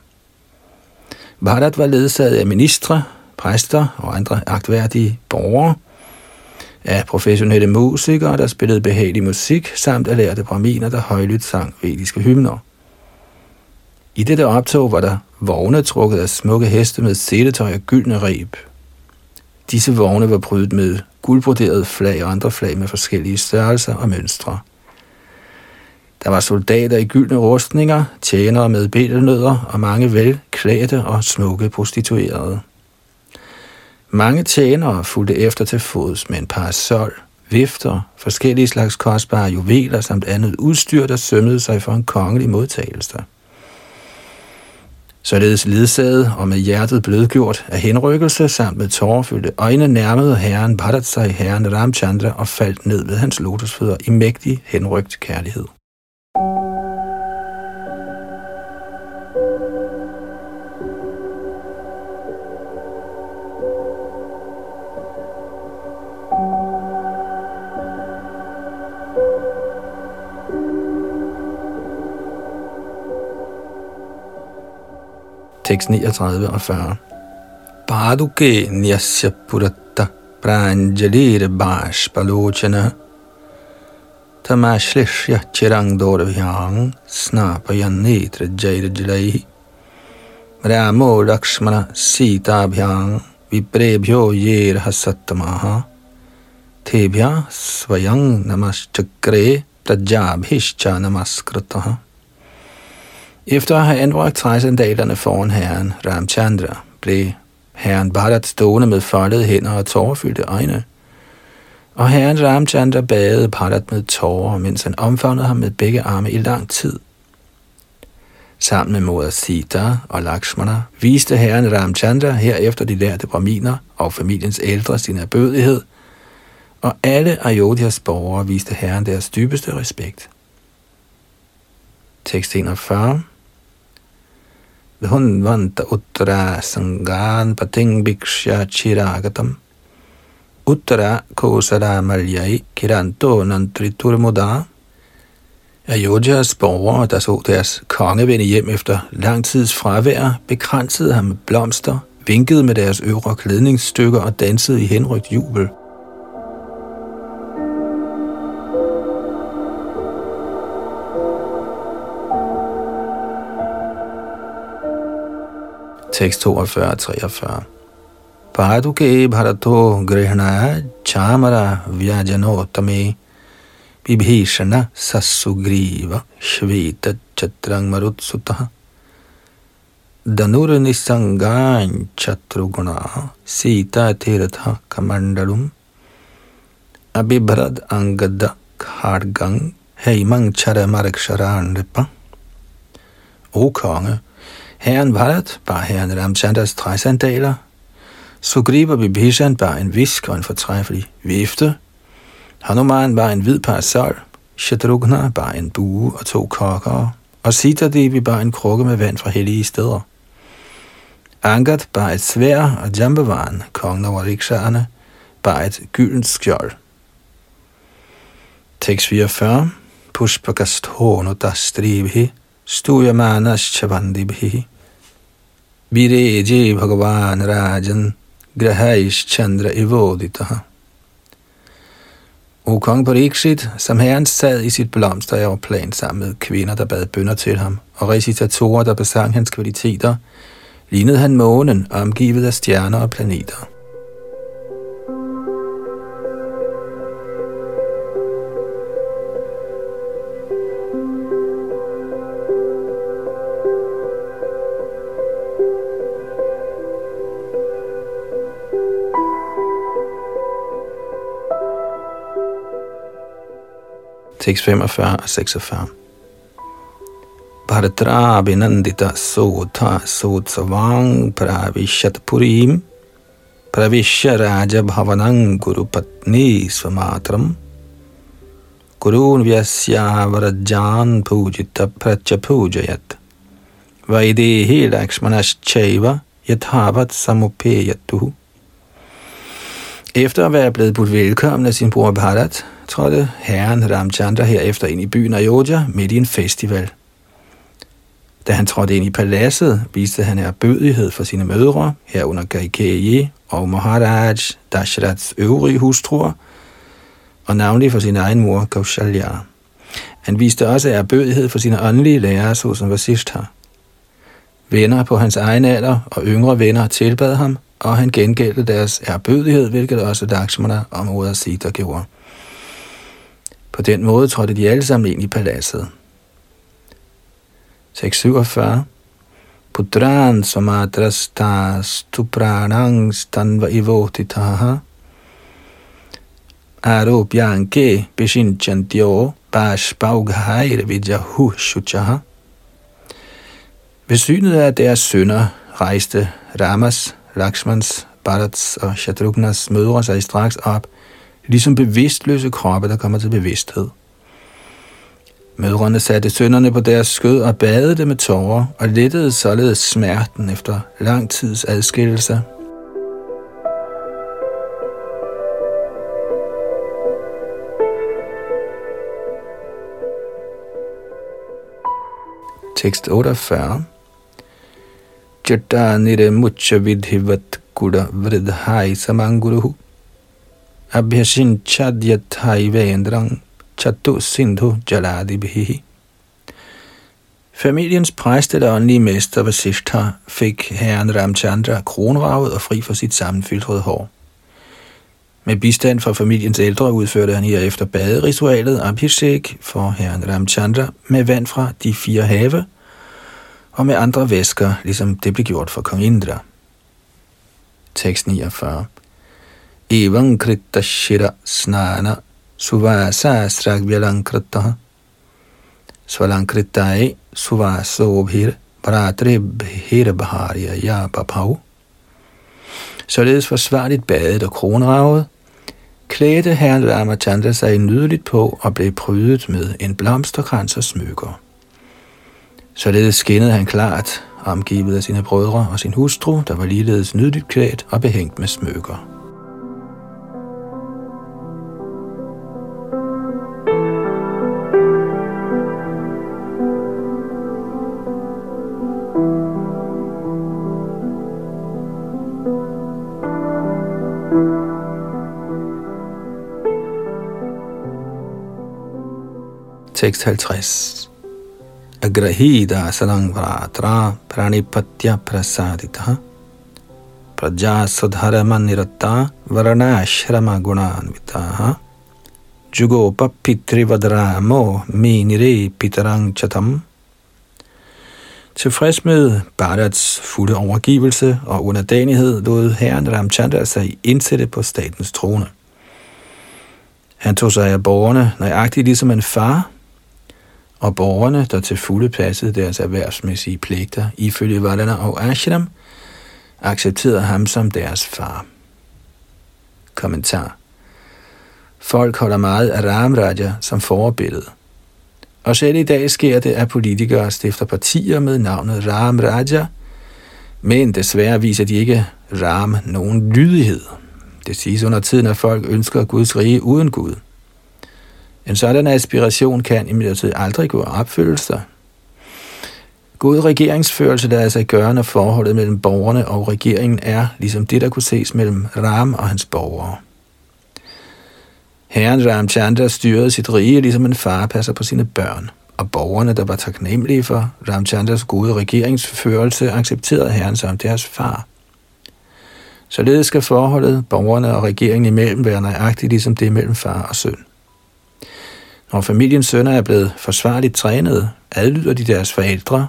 Bharat var ledsaget af ministre, præster og andre agtværdige borgere, af professionelle musikere, der spillede behagelig musik, samt af lærte braminer, der højlydt sang vediske hymner. I dette optog var der vogne trukket af smukke heste med sæletøj og gyldne reb. Disse vogne var prydet med guldbroderede flag og andre flag med forskellige størrelser og mønstre. Der var soldater i gyldne rustninger, tjenere med betelnødder og mange velklædte og smukke prostituerede. Mange tjenere fulgte efter til fods med en parasol, vifter, forskellige slags kostbare juveler samt andet udstyr, der sømmede sig for en kongelig modtagelse. Således ledsaget og med hjertet blødgjort af henrykkelse samt med tårerfyldte øjne nærmede herren Bharat sig herren Ramchandra og faldt ned ved hans lotusfødder i mægtig henrygt kærlighed. tekst 39 og 40. Paduke nyasya puratta pranjalira bashpalochana tamashlishya chirang dorvyang snapayan netra jairajalai रामो लक्ष्मण सीताभ्यां विप्रेभ्यो ये रहसत्तमाः तेभ्यः स्वयं नमश्चक्रे प्रजाभिश्च नमस्कृतः Efter at have anbragt træsandalerne foran herren Ramchandra, blev herren Bharat stående med foldede hænder og tårerfyldte øjne. Og herren Ramchandra badede Bharat med tårer, mens han omfavnede ham med begge arme i lang tid – Sammen med moder Sita og Lakshmana viste herren Ramchandra herefter de lærte braminer og familiens ældre sin erbødighed, og alle Ayodhyas borgere viste herren deres dybeste respekt. Tekst 41 Vanta uttara sangan pating bhiksha chiragatam uttara kosara malyai kiranto nantritur muda Ayodhya's borgere, der så deres konge vende hjem efter lang tids fravær, bekransede ham med blomster, vinkede med deres øvre klædningsstykker og dansede i henrygt jubel. 642-43. पादुके भरतो गृह्णा चामर व्याजनोत्तमे विभीषण ससुग्रीव श्वेतच्छत्रं मरुत्सुतः धनुर्निसङ्गाञ्चत्रुगुणा सीतातीर्थकमण्डलम् अबिभ्रद् अङ्गद खाड्गं हैमं क्षरमरक्षरा नृप O konge, herren Bharat bar herren Ramchandras træsandaler, Sugriva Bibhishan bar en visk og en fortræffelig vifte, Hanuman var en hvid parasol, Shatrugna bar en bue og to kokker, og Sita Devi bar en krukke med vand fra hellige steder. Angad bar et svær, og Jambavan, kongen over rikshaerne, bar et gyldent skjold. Tekst 44. Pushpakasthono dastribhi stuyamanas chavandibhi Vireje Bhagavan Rajan Grahaish Chandra Ivoditaha O kong Pariksit, som herren sad i sit blomsteroverplan sammen med kvinder, der bad bønder til ham, og recitatorer, der besang hans kvaliteter, lignede han månen, omgivet af stjerner og planeter. Tekst 45 og 46. Bharatra Binandita Sotha Sotsavang Pravishat Purim Pravishya Raja Bhavanang Guru Patni Svamatram. Gurun Vyasya Pujita Pracha Pujayat. Vaidehi Lakshmanaschaiva Yathavat Samupeyatuhu Efter at være blevet budt velkommen af sin bror Bharat, trådte herren Ramchandra herefter ind i byen Ayodhya midt i en festival. Da han trådte ind i paladset, viste han erbødighed for sine mødre, herunder Gaikeyi og Maharaj Dashrats øvrige hustruer, og navnlig for sin egen mor Kaushalya. Han viste også erbødighed for sine åndelige lærere, såsom Vasishtha. Venner på hans egen alder og yngre venner tilbad ham, og han gengældte deres erbødighed, hvilket også Lakshmana og moder Sita gjorde. På den måde trådte de alle sammen ind i paladset. 647 Putran samadrastas tupranang stanva ivotitaha Aropyanke beshinchantyo bashbaughair vijahu shuchaha. Ved synet af deres sønner rejste Ramas, Lakshmans, Bharats og Shatrugnas mødre sig straks op – ligesom bevidstløse kroppe, der kommer til bevidsthed. Mødrene satte sønderne på deres skød og badede dem med tårer og lettede således smerten efter lang tids adskillelse. Tekst 48 Jata nire mucha vidhivat kuda vridhai samanguruhu abhyasin chadyathai vendrang chatu sindhu jaladibhihi. Familiens præst eller åndelige mester Vasishtha fik herren Ramchandra kronravet og fri for sit sammenfiltrede hår. Med bistand fra familiens ældre udførte han herefter baderitualet Abhishek for herren Ramchandra med vand fra de fire have og med andre væsker, ligesom det blev gjort for kong Indra. Tekst 49 Evan kritta shira snana suvasa sragvyalankrita svalankritai suvasobhir bhir bharya ya papau Således forsvarligt badet og kronravet, klædte herren Ramachandra sig nydeligt på og blev prydet med en blomsterkrans og smykker. Således skinnede han klart, omgivet af sine brødre og sin hustru, der var ligeledes nydeligt klædt og behængt med smykker. Tekst 50. Agrahida sadang vratra pranipatya prasadita praja sudharama niratta varanashrama gunanvitaha jugopa pitrivadramo minire pitarang chatam Tilfreds med Bharats fulde overgivelse og underdanighed lod herren Ramchandra sig indsætte på statens trone. Han tog sig af borgerne nøjagtigt ligesom en far, og borgerne, der til fulde passede deres erhvervsmæssige pligter ifølge Valana og Ashram, accepterede ham som deres far. Kommentar Folk holder meget af Ram Raja som forbillede. Og selv i dag sker det, at politikere stifter partier med navnet Ram Raja, men desværre viser de ikke Ram nogen lydighed. Det siges under tiden, at folk ønsker Guds rige uden Gud – en sådan aspiration kan imidlertid aldrig gå opfyldelse. God regeringsførelse lader sig gøre, når forholdet mellem borgerne og regeringen er ligesom det, der kunne ses mellem Ram og hans borgere. Herren Ramchandra styrede sit rige, ligesom en far passer på sine børn, og borgerne, der var taknemmelige for Ramchandras gode regeringsførelse, accepterede herren som deres far. Således skal forholdet borgerne og regeringen imellem være nøjagtigt ligesom det mellem far og søn. Når familiens sønner er blevet forsvarligt trænet, adlyder de deres forældre,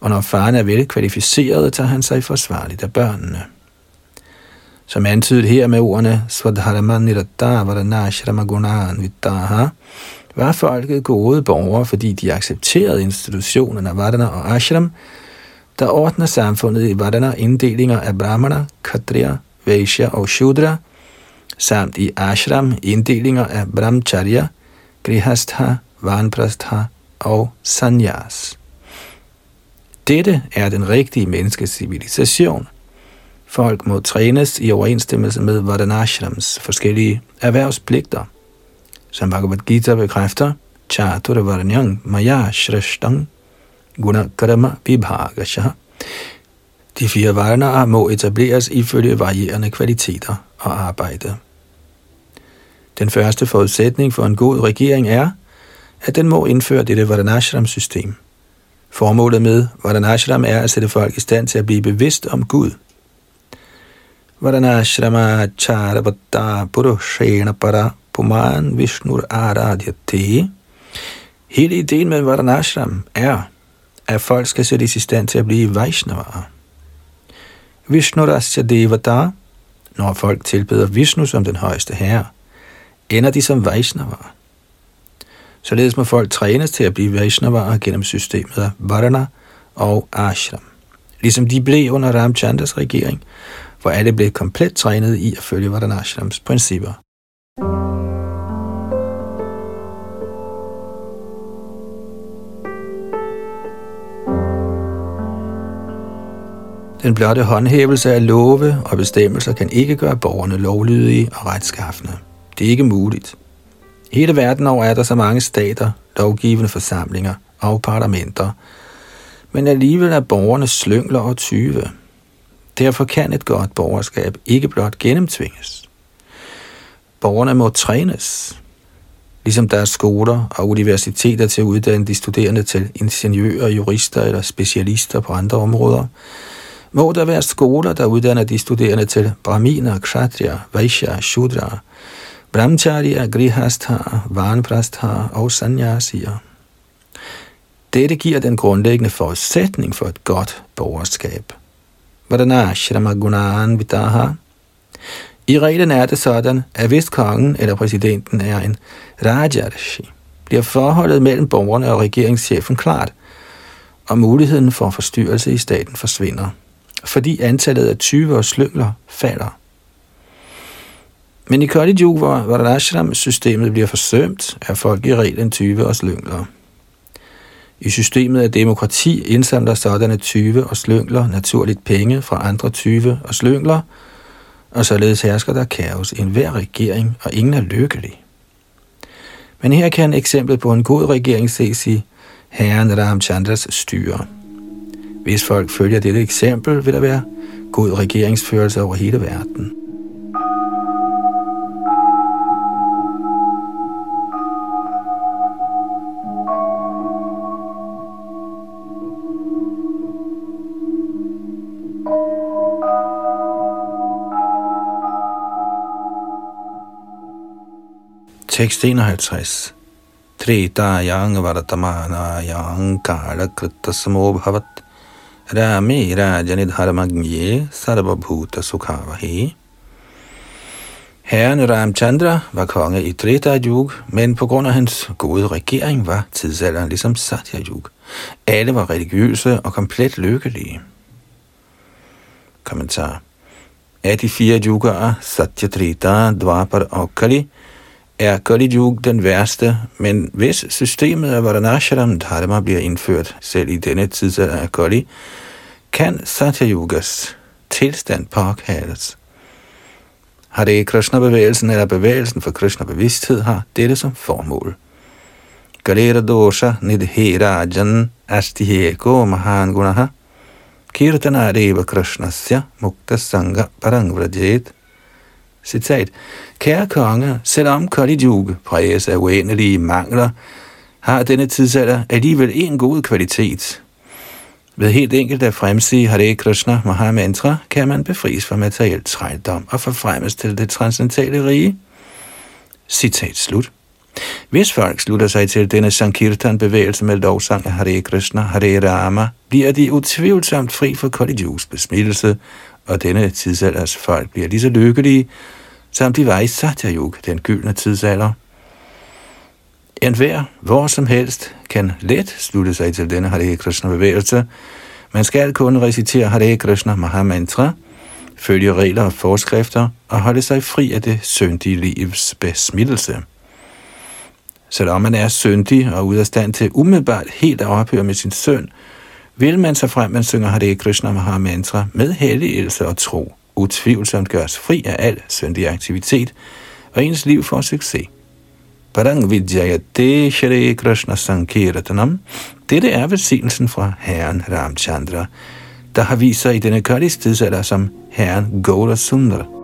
og når faren er velkvalificeret, tager han sig forsvarligt af børnene. Som antydet her med ordene var folket gode borgere, fordi de accepterede institutionerne Vardana og Ashram, der ordner samfundet i Vardana inddelinger af Brahmana, Kshatriya, Vaishya og Shudra, samt i Ashram inddelinger af Brahmacharya, grihastha, vanprastha og sanyas. Dette er den rigtige menneskecivilisation. Folk må trænes i overensstemmelse med Vardanashrams forskellige erhvervspligter. Som Bhagavad Gita bekræfter, Chatur Varnyang Maya Shrestang Guna Vibhagasha. De fire varner må etableres ifølge varierende kvaliteter og arbejde. Den første forudsætning for en god regering er, at den må indføre dette Vardanashram-system. Formålet med Vardanashram er at sætte folk i stand til at blive bevidst om Gud. Vardanashrama charvata purushena para puman vishnur aradhyate. Hele ideen med Vardanashram er, at folk skal sættes i stand til at blive Vaishnavaer. Vishnurasya devata, når folk tilbeder Vishnu som den højeste herre, ender de som Vaishnava. Således må folk trænes til at blive Vaishnava gennem systemet af Varana og Ashram. Ligesom de blev under Ramchandras regering, hvor alle blev komplet trænet i at følge Varanashrams principper. Den blotte håndhævelse af love og bestemmelser kan ikke gøre borgerne lovlydige og retskaffende. Det er ikke muligt. Hele verden over er der så mange stater, lovgivende forsamlinger og parlamenter, men alligevel er borgerne slyngler og tyve. Derfor kan et godt borgerskab ikke blot gennemtvinges. Borgerne må trænes, ligesom der er skoler og universiteter til at uddanne de studerende til ingeniører, jurister eller specialister på andre områder, må der være skoler, der uddanner de studerende til brahminer, kshatriya, vaishya, shudra, brahmacharya, grihastha, vanprastha og sanyasier. Dette giver den grundlæggende forudsætning for et godt borgerskab. Vadanashrama gunan Vidaha? I reglen er det sådan, at hvis kongen eller præsidenten er en rajarshi, bliver forholdet mellem borgerne og regeringschefen klart, og muligheden for forstyrrelse i staten forsvinder, fordi antallet af 20 og slyngler falder. Men i Kali Yuga, hvor Varnashram-systemet bliver forsømt, er folk i reglen 20 og slyngler. I systemet af demokrati indsamler sådanne 20 og slyngler naturligt penge fra andre 20 og slyngler, og således hersker der kaos i enhver regering, og ingen er lykkelig. Men her kan eksemplet på en god regering ses i herren Ramchandras styre. Hvis folk følger dette eksempel, vil der være god regeringsførelse over hele verden. Tekst 51. Tretayang vartamanayang kala kritta samobhavat rame rajanidharmagye sarvabhuta sukhavahi. Herren Ramchandra var konge i Treta Yug, men på grund af hans gode regering var tidsalderen ligesom Satya Yug. Alle var religiøse og komplet lykkelige. Kommentar. Af de fire yugaer, Satya Trita, Dwapar og Kali, er Kali Yuga den værste, men hvis systemet af Varanashram Dharma bliver indført selv i denne tidsalder af Kali, kan Satya Yugas tilstand påkaldes. Hare Krishna-bevægelsen eller bevægelsen for Krishna-bevidsthed har dette som formål. Galera dosha nidhe rajan astiheko mahan gunaha kirtana reva krishnasya mukta sangha parangvrajet Citat. Kære konge, selvom Kali Yuga præges af uendelige mangler, har denne tidsalder alligevel en god kvalitet. Ved helt enkelt at fremsige Hare Krishna Mahamantra, kan man befries fra materiel trældom og forfremmes til det transcendentale rige. Citat slut. Hvis folk slutter sig til denne Sankirtan-bevægelse med lovsang af Hare Krishna, Hare Rama, bliver de utvivlsomt fri for Kali Yugas besmittelse og denne tidsalders folk bliver lige så lykkelige, som de var i Satya den gyldne tidsalder. En hver, hvor som helst, kan let slutte sig til denne Hare Krishna-bevægelse. Man skal kun recitere Hare Krishna Mahamantra, følge regler og forskrifter og holde sig fri af det syndige livs besmittelse. Selvom man er syndig og ude af stand til umiddelbart helt at ophøre med sin søn, vil man så frem, man synger Hare Krishna Maha Mantra med helligelse og tro, utvivlsomt gøres fri af al syndig aktivitet, og ens liv får succes. Parang Vidyayate Shri Krishna Sankirtanam. Dette er velsignelsen fra Herren Ramchandra, der har vist sig i denne Kalis tidsalder som Herren Gaura Sundar.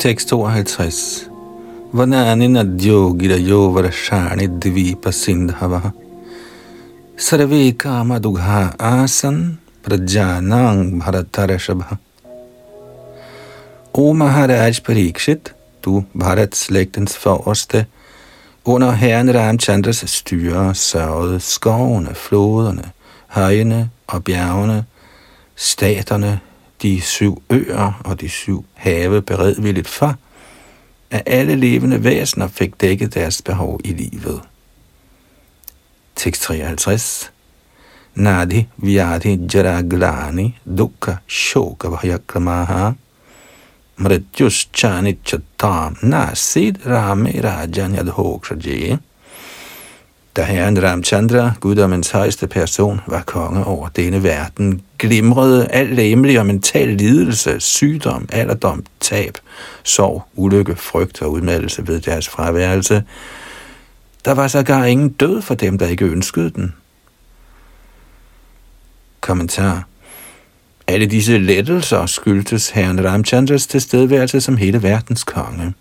Tekst 52. Vanani nadyo girayo varashani dvipa sindhava. Sarve kama dugha asan prajanang bharatarashabha. O Maharaj Parikshit, du Bharat-slægtens forreste, under herren Ramchandras styre sørgede skovene, floderne, højene og bjergene, staterne, de syv øer og de syv have beredvilligt for, at alle levende væsener fik dækket deres behov i livet. Tekst 53 Nadi vyadi jaraglani dukkha shoka bhayakramaha mrityus chani chatam nasid rame rajan yadhokshaje da herren Ramchandra, guddommens højeste person, var konge over denne verden, glimrede al læmelig og mental lidelse, sygdom, alderdom, tab, sorg, ulykke, frygt og udmattelse ved deres fraværelse. Der var sågar ingen død for dem, der ikke ønskede den. Kommentar alle disse lettelser skyldtes herren Ramchandras tilstedeværelse som hele verdens konge.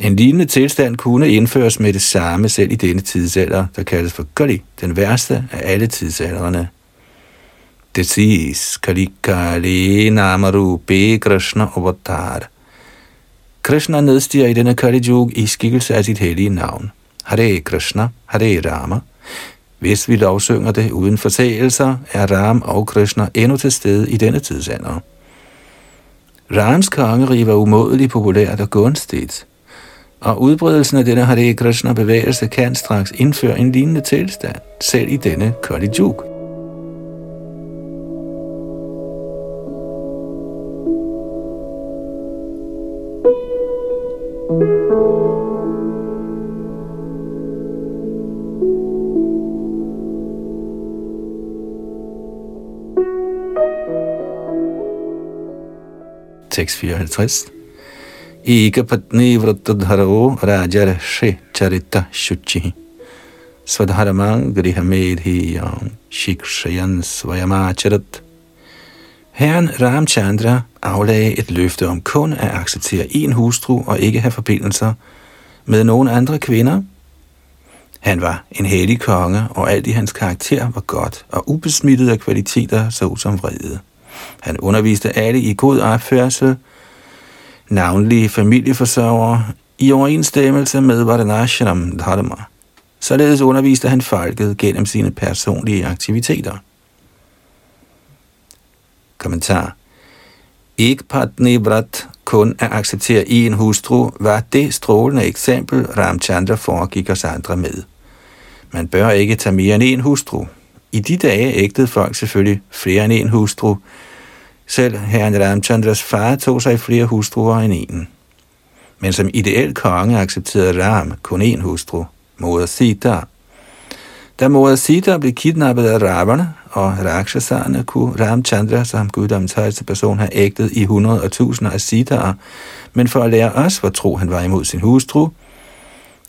En lignende tilstand kunne indføres med det samme selv i denne tidsalder, der kaldes for Kali, den værste af alle tidsalderne. Det siges, Kali Kali Namaru Be Krishna Avatar. Krishna nedstiger i denne Kali Yuga i skikkelse af sit hellige navn. Hare Krishna, Hare Rama. Hvis vi lovsynger det uden forseelser, er Ram og Krishna endnu til stede i denne tidsalder. Rams kongerige var umådeligt populært og gunstigt, og udbredelsen af denne Hare Krishna bevægelse kan straks indføre en lignende tilstand, selv i denne Kali Yuga. Tekst 54 ekapatni vratadharo രാജർഷി charita ശുചി svadharamang ഗൃഹമേധീയം ശിക്ഷയൻ സ്വയമാചരത് Herren Ramchandra aflagde et løfte om kun at acceptere én hustru og ikke have forbindelser med nogen andre kvinder. Han var en hellig konge, og alt i hans karakter var godt og ubesmittet af kvaliteter såsom vrede. Han underviste alle i god opførsel, navnlige familieforsørgere, i overensstemmelse med Varanashram Dharma. Således underviste han folket gennem sine personlige aktiviteter. Kommentar Ikke Patni Vrat kun at acceptere en hustru, var det strålende eksempel, Ramchandra foregik os andre med. Man bør ikke tage mere end en hustru. I de dage ægtede folk selvfølgelig flere end en hustru, selv herren Ramchandras far tog sig flere hustruer end en. Men som ideel konge accepterede Ram kun én hustru, moder Sita. Da moder Sita blev kidnappet af Ravana og Rakshasarne, kunne Ramchandra som guddommens højeste person have ægtet i hundrede og tusinder af Sitaer, men for at lære os, hvor tro han var imod sin hustru,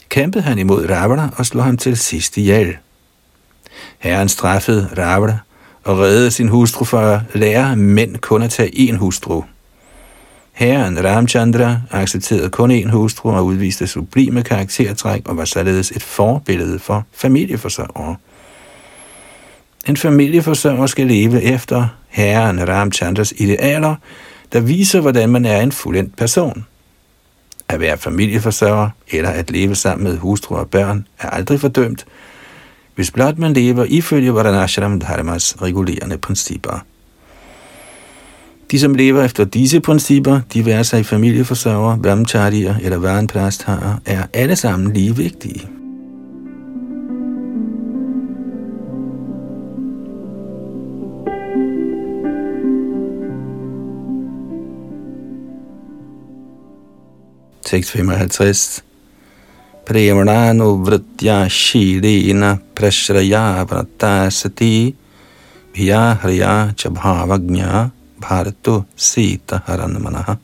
kæmpede han imod Ravana og slog ham til sidst ihjel. Herren straffede Ravana og redde sin hustru for at lære mænd kun at tage én hustru. Herren Ramchandra accepterede kun én hustru og udviste sublime karaktertræk og var således et forbillede for familieforsørgere. En familieforsørger skal leve efter herren Ramchandras idealer, der viser, hvordan man er en fuldendt person. At være familieforsørger eller at leve sammen med hustru og børn er aldrig fordømt, hvis blot man lever ifølge Varanashram Dharmas regulerende principper. De, som lever efter disse principper, de være sig familieforsørger, brahmacharier eller varenprastharer, er alle sammen lige vigtige. Tekst 55 Premananuvritya shirena prashraya vratasati bhiya hriya chabhavagnya bharatu sita haranmanaha.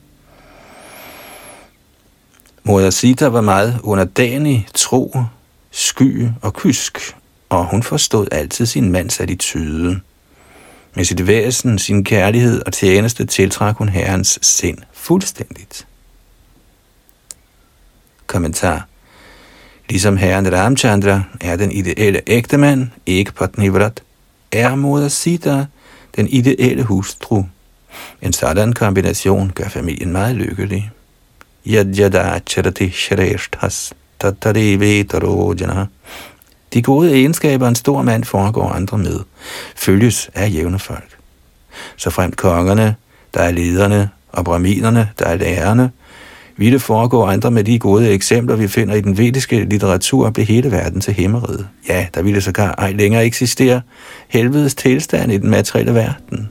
Moder Sita var meget underdanig, tro, sky og kysk, og hun forstod altid sin mands attitude. Med sit væsen, sin kærlighed og tjeneste tiltrak hun herrens sind fuldstændigt. Kommentar Ligesom herren Ramchandra er den ideelle ægtemand, ikke Patnivrat, er moder Sita den ideelle hustru. En sådan kombination gør familien meget lykkelig. Yadjada charati shreshthas tatari vetarojana. De gode egenskaber, en stor mand foregår andre med, følges af jævne folk. Så fremt kongerne, der er lederne, og braminerne, der er lærerne, ville foregå andre med de gode eksempler, vi finder i den vediske litteratur, blev hele verden til himmeriget. Ja, der ville sågar ej længere eksistere helvedes tilstand i den materielle verden.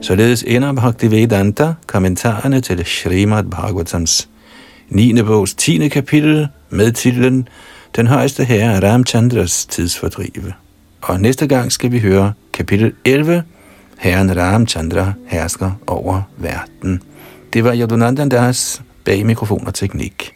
Således ender Bhaktivedanta kommentarerne til Srimad Bhagavatams 9. bogs 10. kapitel med titlen den højeste herre Ramchandras tidsfordrive. Og næste gang skal vi høre kapitel 11, Herren Ramchandra hersker over verden. Det var Yadunandandas bag mikrofon og teknik.